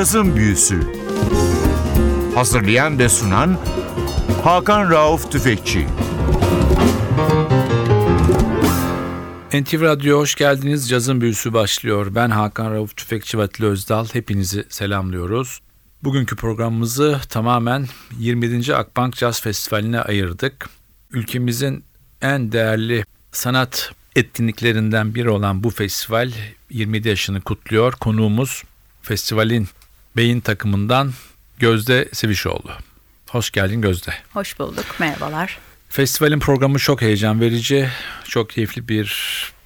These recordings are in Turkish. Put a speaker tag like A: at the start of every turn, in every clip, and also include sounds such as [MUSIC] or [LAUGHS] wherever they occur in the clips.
A: Cazın Büyüsü Hazırlayan ve sunan Hakan Rauf Tüfekçi
B: NTV Radyo hoş geldiniz. Cazın Büyüsü başlıyor. Ben Hakan Rauf Tüfekçi ve Özdal. Hepinizi selamlıyoruz. Bugünkü programımızı tamamen 27. Akbank Caz Festivali'ne ayırdık. Ülkemizin en değerli sanat etkinliklerinden biri olan bu festival 27 yaşını kutluyor. Konuğumuz festivalin beyin takımından Gözde Sevişoğlu. Hoş geldin Gözde.
C: Hoş bulduk, merhabalar.
B: Festivalin programı çok heyecan verici, çok keyifli bir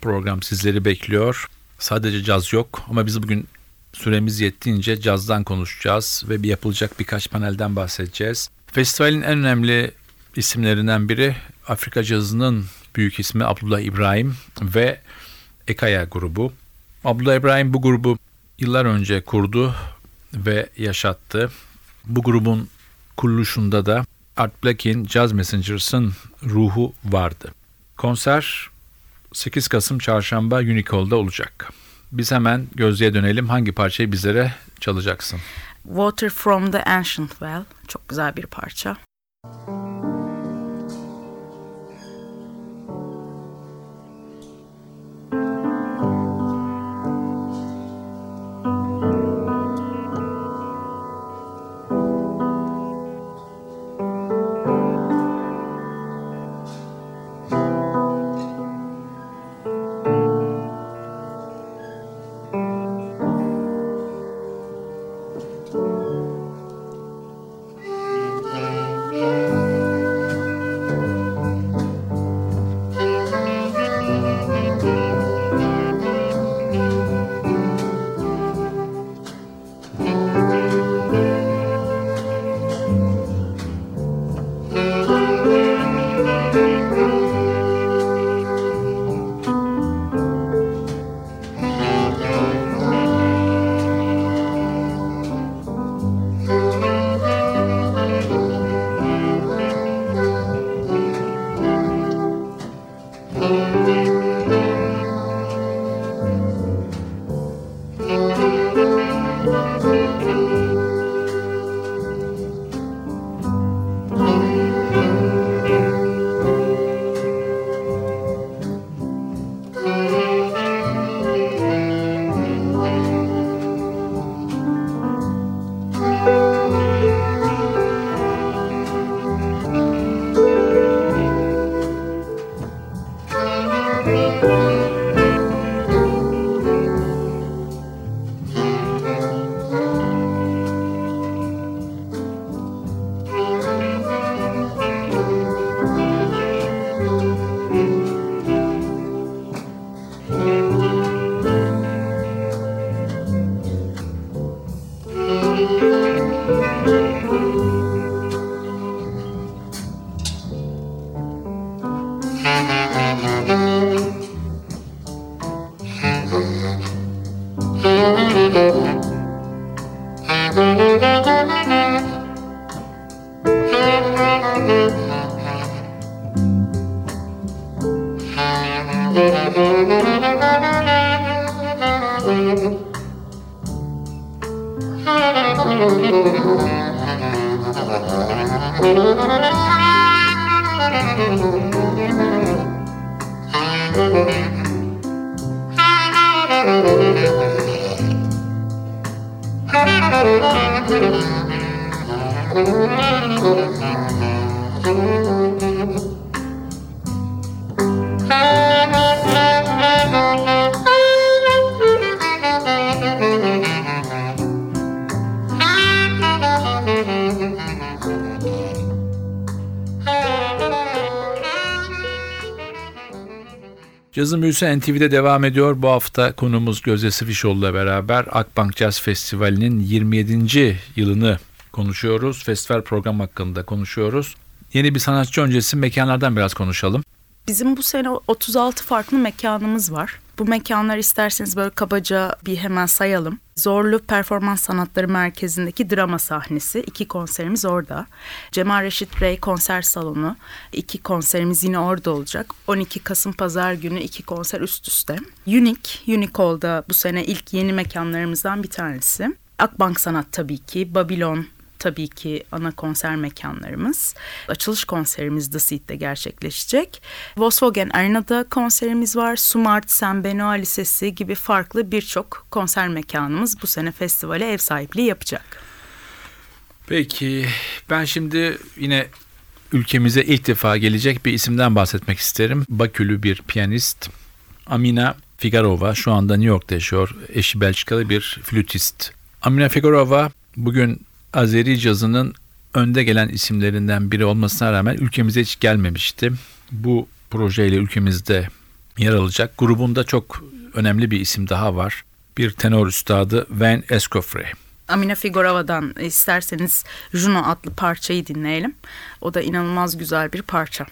B: program sizleri bekliyor. Sadece caz yok ama biz bugün süremiz yettiğince cazdan konuşacağız ve bir yapılacak birkaç panelden bahsedeceğiz. Festivalin en önemli isimlerinden biri Afrika cazının büyük ismi Abdullah İbrahim ve Ekaya grubu. Abdullah İbrahim bu grubu yıllar önce kurdu ve yaşattı. Bu grubun kuruluşunda da Art Blakey'in Jazz Messengers'ın ruhu vardı. Konser 8 Kasım Çarşamba Unicole'da olacak. Biz hemen Gözde'ye dönelim. Hangi parçayı bizlere çalacaksın?
C: Water from the Ancient Well. Çok güzel bir parça. mm Thank you.
B: Cazın Büyüsü NTV'de devam ediyor. Bu hafta konumuz Gözde Sıfışoğlu'la beraber Akbank Jazz Festivali'nin 27. yılını konuşuyoruz. Festival program hakkında konuşuyoruz. Yeni bir sanatçı öncesi mekanlardan biraz konuşalım.
C: Bizim bu sene 36 farklı mekanımız var. Bu mekanlar isterseniz böyle kabaca bir hemen sayalım. Zorlu Performans Sanatları Merkezi'ndeki drama sahnesi. iki konserimiz orada. Cemal Reşit Rey konser salonu. iki konserimiz yine orada olacak. 12 Kasım Pazar günü iki konser üst üste. Unique, Unicole'da bu sene ilk yeni mekanlarımızdan bir tanesi. Akbank Sanat tabii ki, Babilon tabii ki ana konser mekanlarımız. Açılış konserimiz The Seat'te gerçekleşecek. Volkswagen Arena'da konserimiz var. Sumart, San Benoît Lisesi gibi farklı birçok konser mekanımız bu sene festivale ev sahipliği yapacak.
B: Peki ben şimdi yine ülkemize ilk defa gelecek bir isimden bahsetmek isterim. Bakülü bir piyanist Amina Figarova şu anda New York'ta yaşıyor. Eşi Belçikalı bir flütist. Amina Figarova bugün Azeri cazının önde gelen isimlerinden biri olmasına rağmen ülkemize hiç gelmemişti. Bu projeyle ülkemizde yer alacak. Grubunda çok önemli bir isim daha var. Bir tenor üstadı Van Escofrey.
C: Amina Figorova'dan isterseniz Juno adlı parçayı dinleyelim. O da inanılmaz güzel bir parça.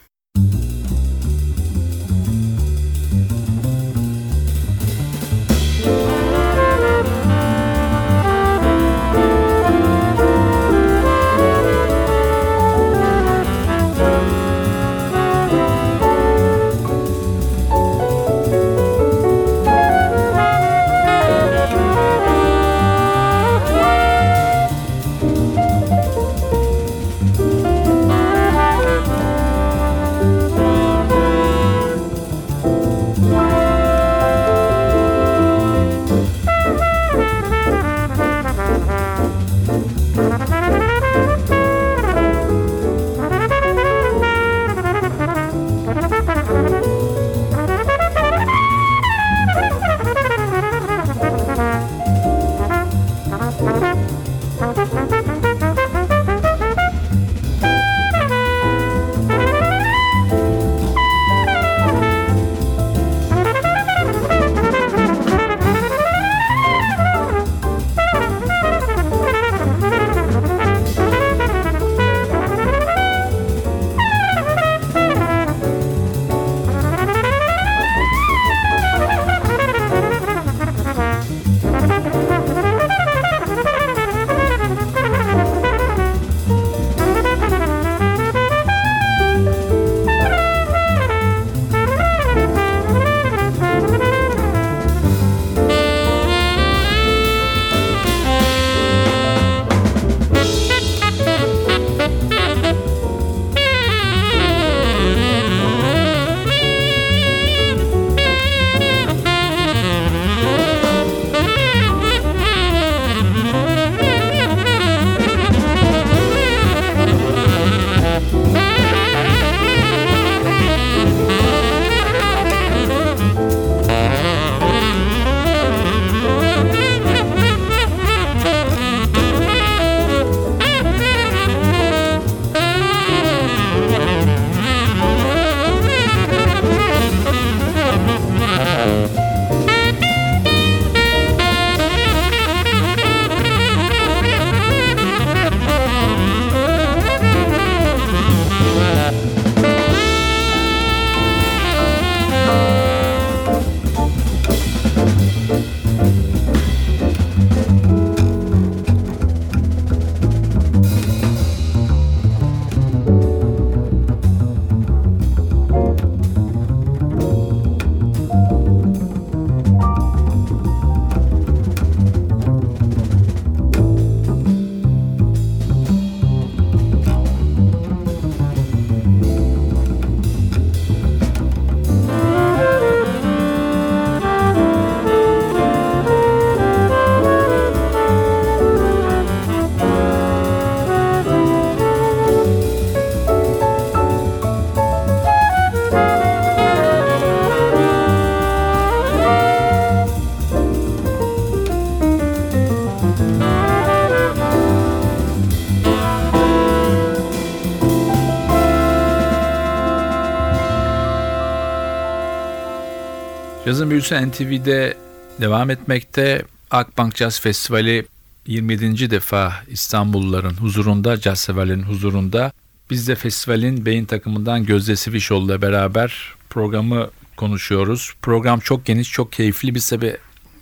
B: Yazın Büyüsü NTV'de devam etmekte. Akbank Jazz Festivali 27. defa İstanbulluların huzurunda, caz severlerin huzurunda. Biz de festivalin beyin takımından Gözde Sivişoğlu'yla beraber programı konuşuyoruz. Program çok geniş, çok keyifli. Biz tabi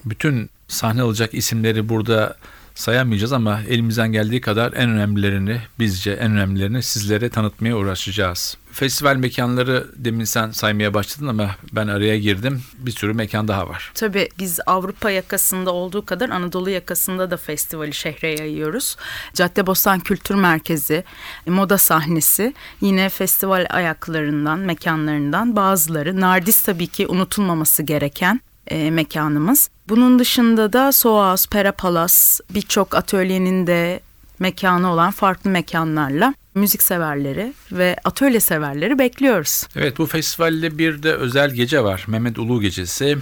B: bütün sahne alacak isimleri burada sayamayacağız ama elimizden geldiği kadar en önemlilerini bizce en önemlilerini sizlere tanıtmaya uğraşacağız. Festival mekanları demin sen saymaya başladın ama ben araya girdim. Bir sürü mekan daha var.
C: Tabii biz Avrupa yakasında olduğu kadar Anadolu yakasında da festivali şehre yayıyoruz. Caddebostan Kültür Merkezi, moda sahnesi yine festival ayaklarından, mekanlarından bazıları. Nardis tabii ki unutulmaması gereken e, mekanımız. Bunun dışında da Soğaz, Pera Palas birçok atölyenin de mekanı olan farklı mekanlarla müzik severleri ve atölye severleri bekliyoruz.
B: Evet bu festivalde bir de özel gece var. Mehmet Ulu gecesi.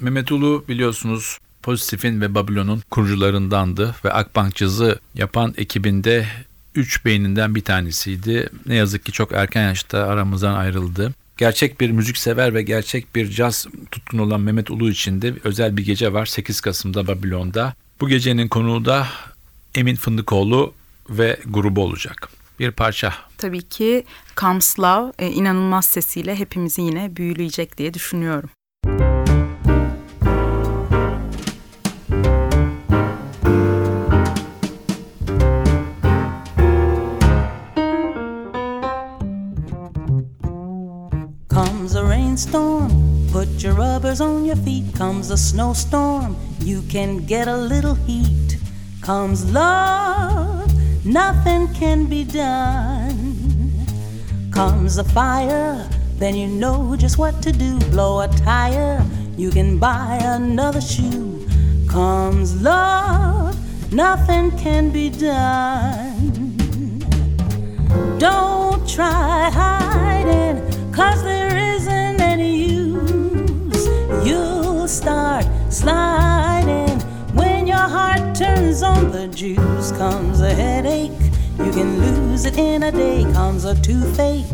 B: Mehmet Ulu biliyorsunuz Pozitif'in ve Babilon'un kurucularındandı ve Akbank Caz'ı yapan ekibinde üç beyninden bir tanesiydi. Ne yazık ki çok erken yaşta aramızdan ayrıldı. Gerçek bir müziksever ve gerçek bir caz tutkun olan Mehmet Ulu için de özel bir gece var 8 Kasım'da Babilon'da. Bu gecenin konuğu da Emin Fındıkoğlu ve grubu olacak. Bir parça.
C: Tabii ki Love e, inanılmaz sesiyle hepimizi yine büyüleyecek diye düşünüyorum.
D: Your on your feet. Comes a snowstorm, you can get a little heat. Comes love, nothing can be done. Comes a fire, then you know just what to do. Blow a tire, you can buy another shoe. Comes love, nothing can be done. Don't try turns on the juice. Comes a headache, you can lose it in a day. Comes a toothache,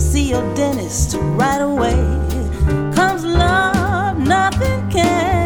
D: see your dentist right away. Comes love, nothing can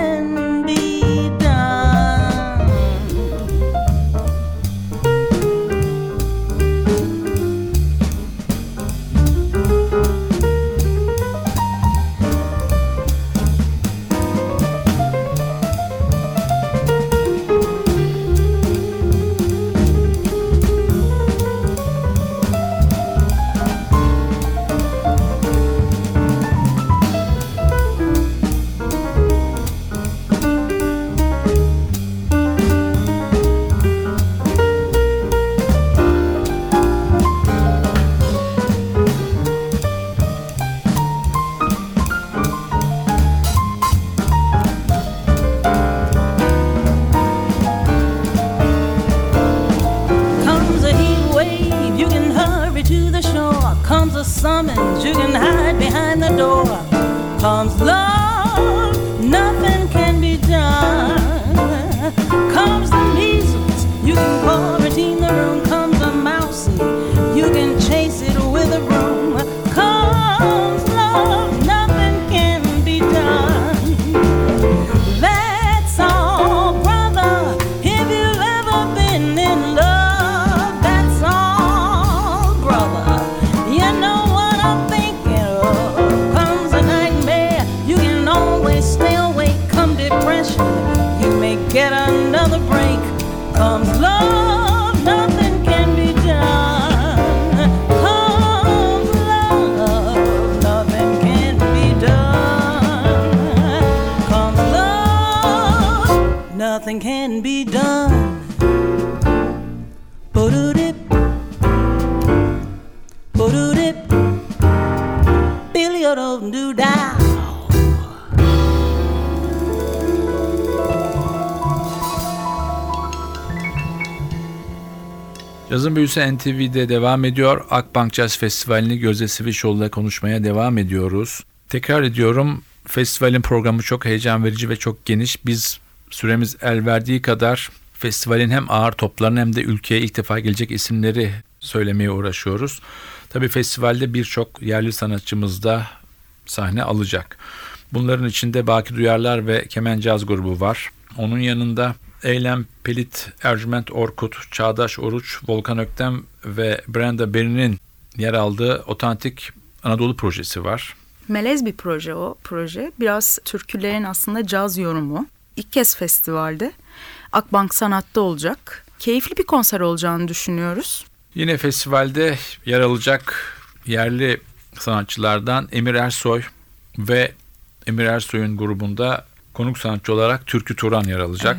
B: Büyüsü NTV'de devam ediyor. Akbank Jazz Festivali'ni Gözde Sivişoğlu'yla konuşmaya devam ediyoruz. Tekrar ediyorum festivalin programı çok heyecan verici ve çok geniş. Biz süremiz el verdiği kadar festivalin hem ağır toplarını hem de ülkeye ilk defa gelecek isimleri söylemeye uğraşıyoruz. Tabii festivalde birçok yerli sanatçımız da sahne alacak. Bunların içinde Baki Duyarlar ve Kemen Caz grubu var. Onun yanında Eylem Pelit, Ercüment Orkut, Çağdaş Oruç, Volkan Öktem ve Brenda Beri'nin yer aldığı otantik Anadolu projesi var.
C: Melez bir proje o proje. Biraz türkülerin aslında caz yorumu. İlk kez festivalde. Akbank Sanat'ta olacak. Keyifli bir konser olacağını düşünüyoruz.
B: Yine festivalde yer alacak yerli sanatçılardan Emir Ersoy ve Emir Ersoy'un grubunda konuk sanatçı olarak Türkü Turan yer alacak.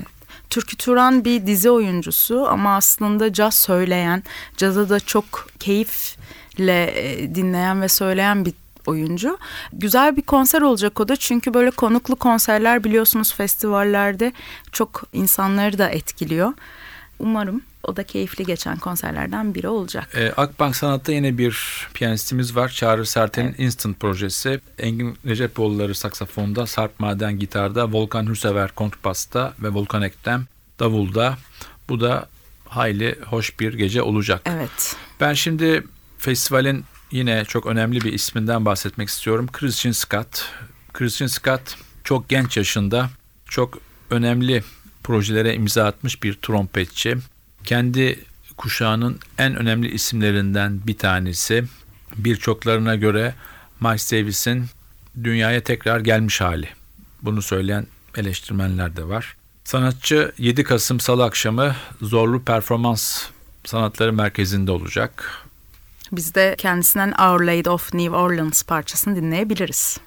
C: Türkü Turan bir dizi oyuncusu ama aslında caz söyleyen, caza da çok keyifle e, dinleyen ve söyleyen bir oyuncu. Güzel bir konser olacak o da çünkü böyle konuklu konserler biliyorsunuz festivallerde çok insanları da etkiliyor. Umarım o da keyifli geçen konserlerden biri olacak.
B: Ee, Akbank Sanat'ta yine bir piyanistimiz var. Çağrı Sertel'in Instant projesi. Engin Recepoğulları saksafonda, Sarp Maden gitarda, Volkan Hürsever kontrbasta ve Volkan Ektem davulda. Bu da hayli hoş bir gece olacak.
C: Evet.
B: Ben şimdi festivalin yine çok önemli bir isminden bahsetmek istiyorum. Christian Scott. Christian Scott çok genç yaşında çok önemli projelere imza atmış bir trompetçi. Kendi kuşağının en önemli isimlerinden bir tanesi. Birçoklarına göre Miles Davis'in dünyaya tekrar gelmiş hali. Bunu söyleyen eleştirmenler de var. Sanatçı 7 Kasım Salı akşamı Zorlu Performans Sanatları Merkezi'nde olacak.
C: Biz de kendisinden Our Lady of New Orleans parçasını dinleyebiliriz.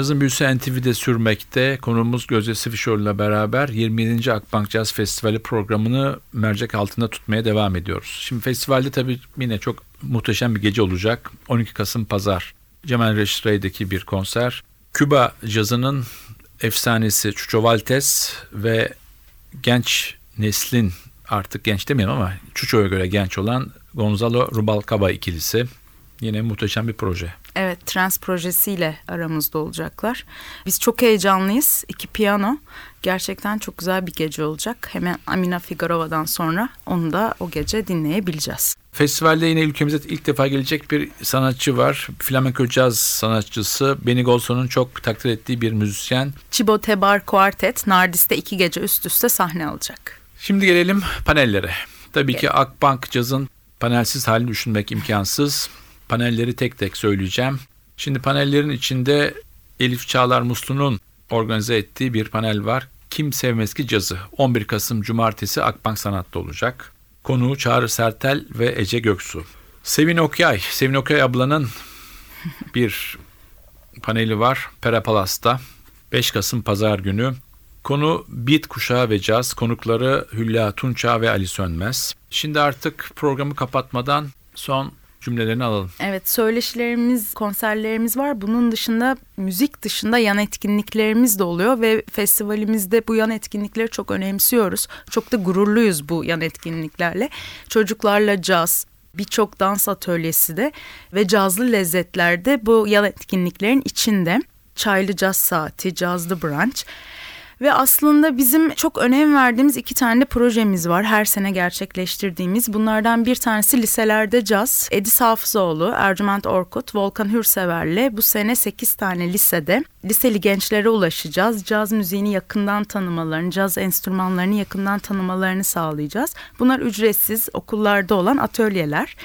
B: Cazın büyüsü NTV'de sürmekte. Konuğumuz Gözde Sivişoğlu beraber 27. Akbank Caz Festivali programını mercek altında tutmaya devam ediyoruz. Şimdi festivalde tabii yine çok muhteşem bir gece olacak. 12 Kasım Pazar. Cemal Reşit Rey'deki bir konser. Küba cazının efsanesi Chucho Valtes ve genç neslin artık genç demeyelim ama Chucho'ya göre genç olan Gonzalo Rubalcaba ikilisi. Yine muhteşem bir proje.
C: Evet, Trans projesiyle aramızda olacaklar. Biz çok heyecanlıyız. İki piyano. Gerçekten çok güzel bir gece olacak. Hemen Amina Figarova'dan sonra onu da o gece dinleyebileceğiz.
B: Festivalde yine ülkemize ilk defa gelecek bir sanatçı var. Flamenco caz sanatçısı Benny Golson'un çok takdir ettiği bir müzisyen.
C: Chibo Tebar Quartet Nardis'te iki gece üst üste sahne alacak.
B: Şimdi gelelim panellere. Tabii ki Akbank Caz'ın panelsiz halini düşünmek imkansız. Panelleri tek tek söyleyeceğim. Şimdi panellerin içinde Elif Çağlar Muslu'nun organize ettiği bir panel var. Kim Sevmez Ki Cazı 11 Kasım Cumartesi Akbank Sanat'ta olacak. Konuğu Çağrı Sertel ve Ece Göksu. Sevin Okyay, Sevin Okyay ablanın [LAUGHS] bir paneli var Perapalas'ta 5 Kasım Pazar günü. Konu Beat Kuşağı ve Caz. Konukları Hülya Tunça ve Ali Sönmez. Şimdi artık programı kapatmadan son cümlelerini alalım.
C: Evet söyleşilerimiz, konserlerimiz var. Bunun dışında müzik dışında yan etkinliklerimiz de oluyor ve festivalimizde bu yan etkinlikleri çok önemsiyoruz. Çok da gururluyuz bu yan etkinliklerle. Çocuklarla caz, birçok dans atölyesi de ve cazlı lezzetlerde bu yan etkinliklerin içinde. Çaylı Caz Saati, Cazlı Brunch. Ve aslında bizim çok önem verdiğimiz iki tane projemiz var her sene gerçekleştirdiğimiz. Bunlardan bir tanesi liselerde caz. Edis Hafızoğlu, Ercüment Orkut, Volkan Hürsever'le bu sene 8 tane lisede liseli gençlere ulaşacağız. Caz müziğini yakından tanımalarını, caz enstrümanlarını yakından tanımalarını sağlayacağız. Bunlar ücretsiz okullarda olan atölyeler.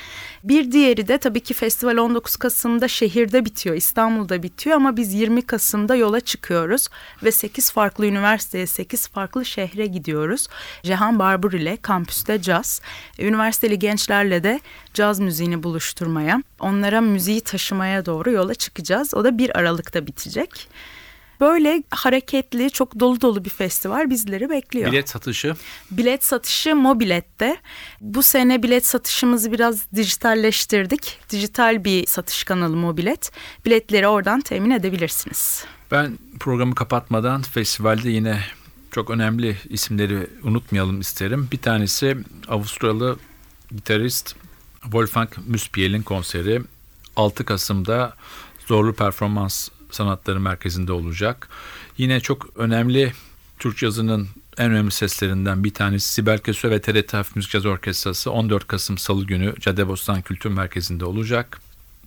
C: Bir diğeri de tabii ki festival 19 Kasım'da şehirde bitiyor, İstanbul'da bitiyor ama biz 20 Kasım'da yola çıkıyoruz ve 8 farklı üniversiteye, 8 farklı şehre gidiyoruz. Cehan Barbur ile kampüste caz, üniversiteli gençlerle de caz müziğini buluşturmaya, onlara müziği taşımaya doğru yola çıkacağız. O da 1 Aralık'ta bitecek. Böyle hareketli, çok dolu dolu bir festival bizleri bekliyor.
B: Bilet satışı
C: Bilet satışı Mobilet'te. Bu sene bilet satışımızı biraz dijitalleştirdik. Dijital bir satış kanalı Mobilet. Biletleri oradan temin edebilirsiniz.
B: Ben programı kapatmadan festivalde yine çok önemli isimleri unutmayalım isterim. Bir tanesi Avusturyalı gitarist Wolfgang Müspiel'in konseri 6 Kasım'da Zorlu Performans Sanatları Merkezi'nde olacak. Yine çok önemli Türk cazının en önemli seslerinden bir tanesi Sibel Köse ve TRT Hafif Müzik Caz Orkestrası 14 Kasım Salı günü Caddebostan Kültür Merkezi'nde olacak.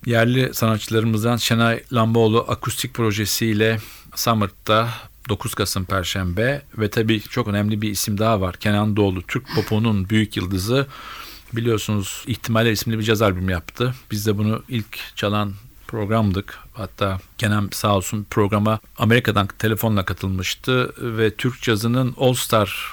B: Yerli sanatçılarımızdan Şenay Lamboğlu akustik projesiyle Summer'da 9 Kasım Perşembe ve tabii çok önemli bir isim daha var. Kenan Doğulu, Türk popunun büyük yıldızı. Biliyorsunuz İhtimaller isimli bir caz albümü yaptı. Biz de bunu ilk çalan programdık. Hatta Kenan sağ olsun programa Amerika'dan telefonla katılmıştı ve Türk cazının All Star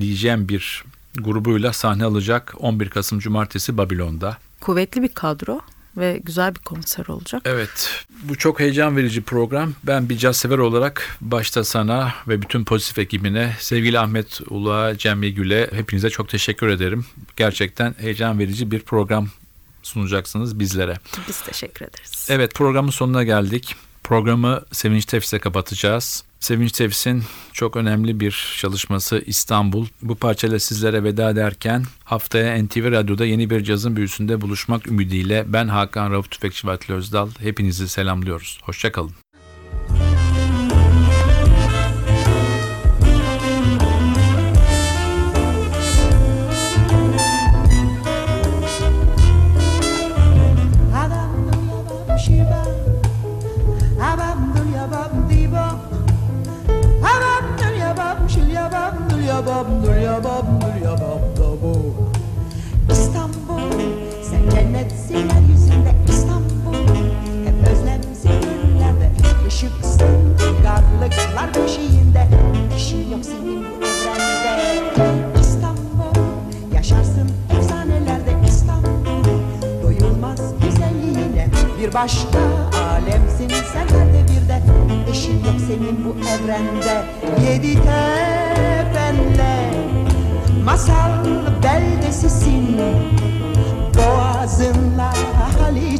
B: diyeceğim bir grubuyla sahne alacak 11 Kasım Cumartesi Babilon'da.
C: Kuvvetli bir kadro ve güzel bir konser olacak.
B: Evet, bu çok heyecan verici program. Ben bir caz sever olarak başta sana ve bütün pozitif ekibine, sevgili Ahmet Ula, Cem Gül'e hepinize çok teşekkür ederim. Gerçekten heyecan verici bir program sunacaksınız bizlere.
C: Biz teşekkür ederiz.
B: Evet, programın sonuna geldik. Programı Sevinç Tefs'e kapatacağız. Sevinç Tefs'in çok önemli bir çalışması İstanbul. Bu parçayla sizlere veda ederken haftaya NTV Radyo'da yeni bir cazın büyüsünde buluşmak ümidiyle ben Hakan Rauf Tüfekçi ve Atli Özdal hepinizi selamlıyoruz. Hoşçakalın.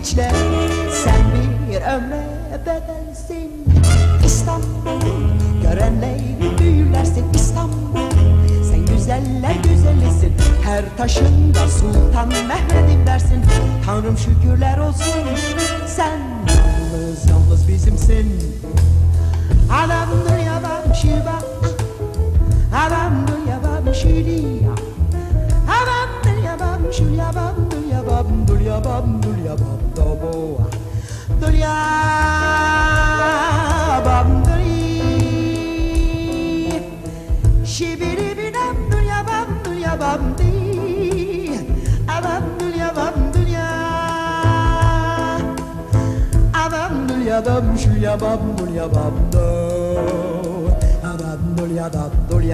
E: Haliç'le Sen bir ömre bedelsin. İstanbul Görenle büyülersin. İstanbul Sen güzeller güzelisin. Her taşında Sultan Mehmet'im dersin. Tanrım şükürler olsun Sen yalnız yalnız bizimsin. Bam şiba Adamdır ya bam şiriya Adamdır ya bam şul ya bam dur ya bam dur ya bam dur ya bam da bo Dur ya bam dur Şibiri binam dur ya bam dur ya bam di Abam dur ya bam dur ya Abam dur ya bam şul ya bam dur ya bam do Abam dur ya bam dur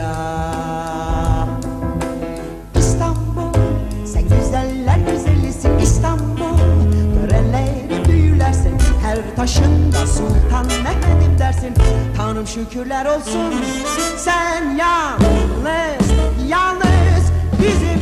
E: Tanrım şükürler olsun. Sen yalnız yalnız bizimsin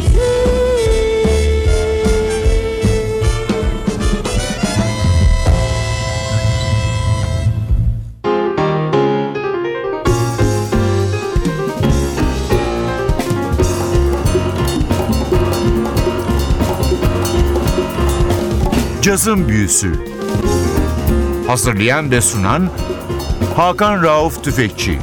A: Cazın Büyüsü. Hazırlayan ve sunan Hakan Rauf Tüfekçi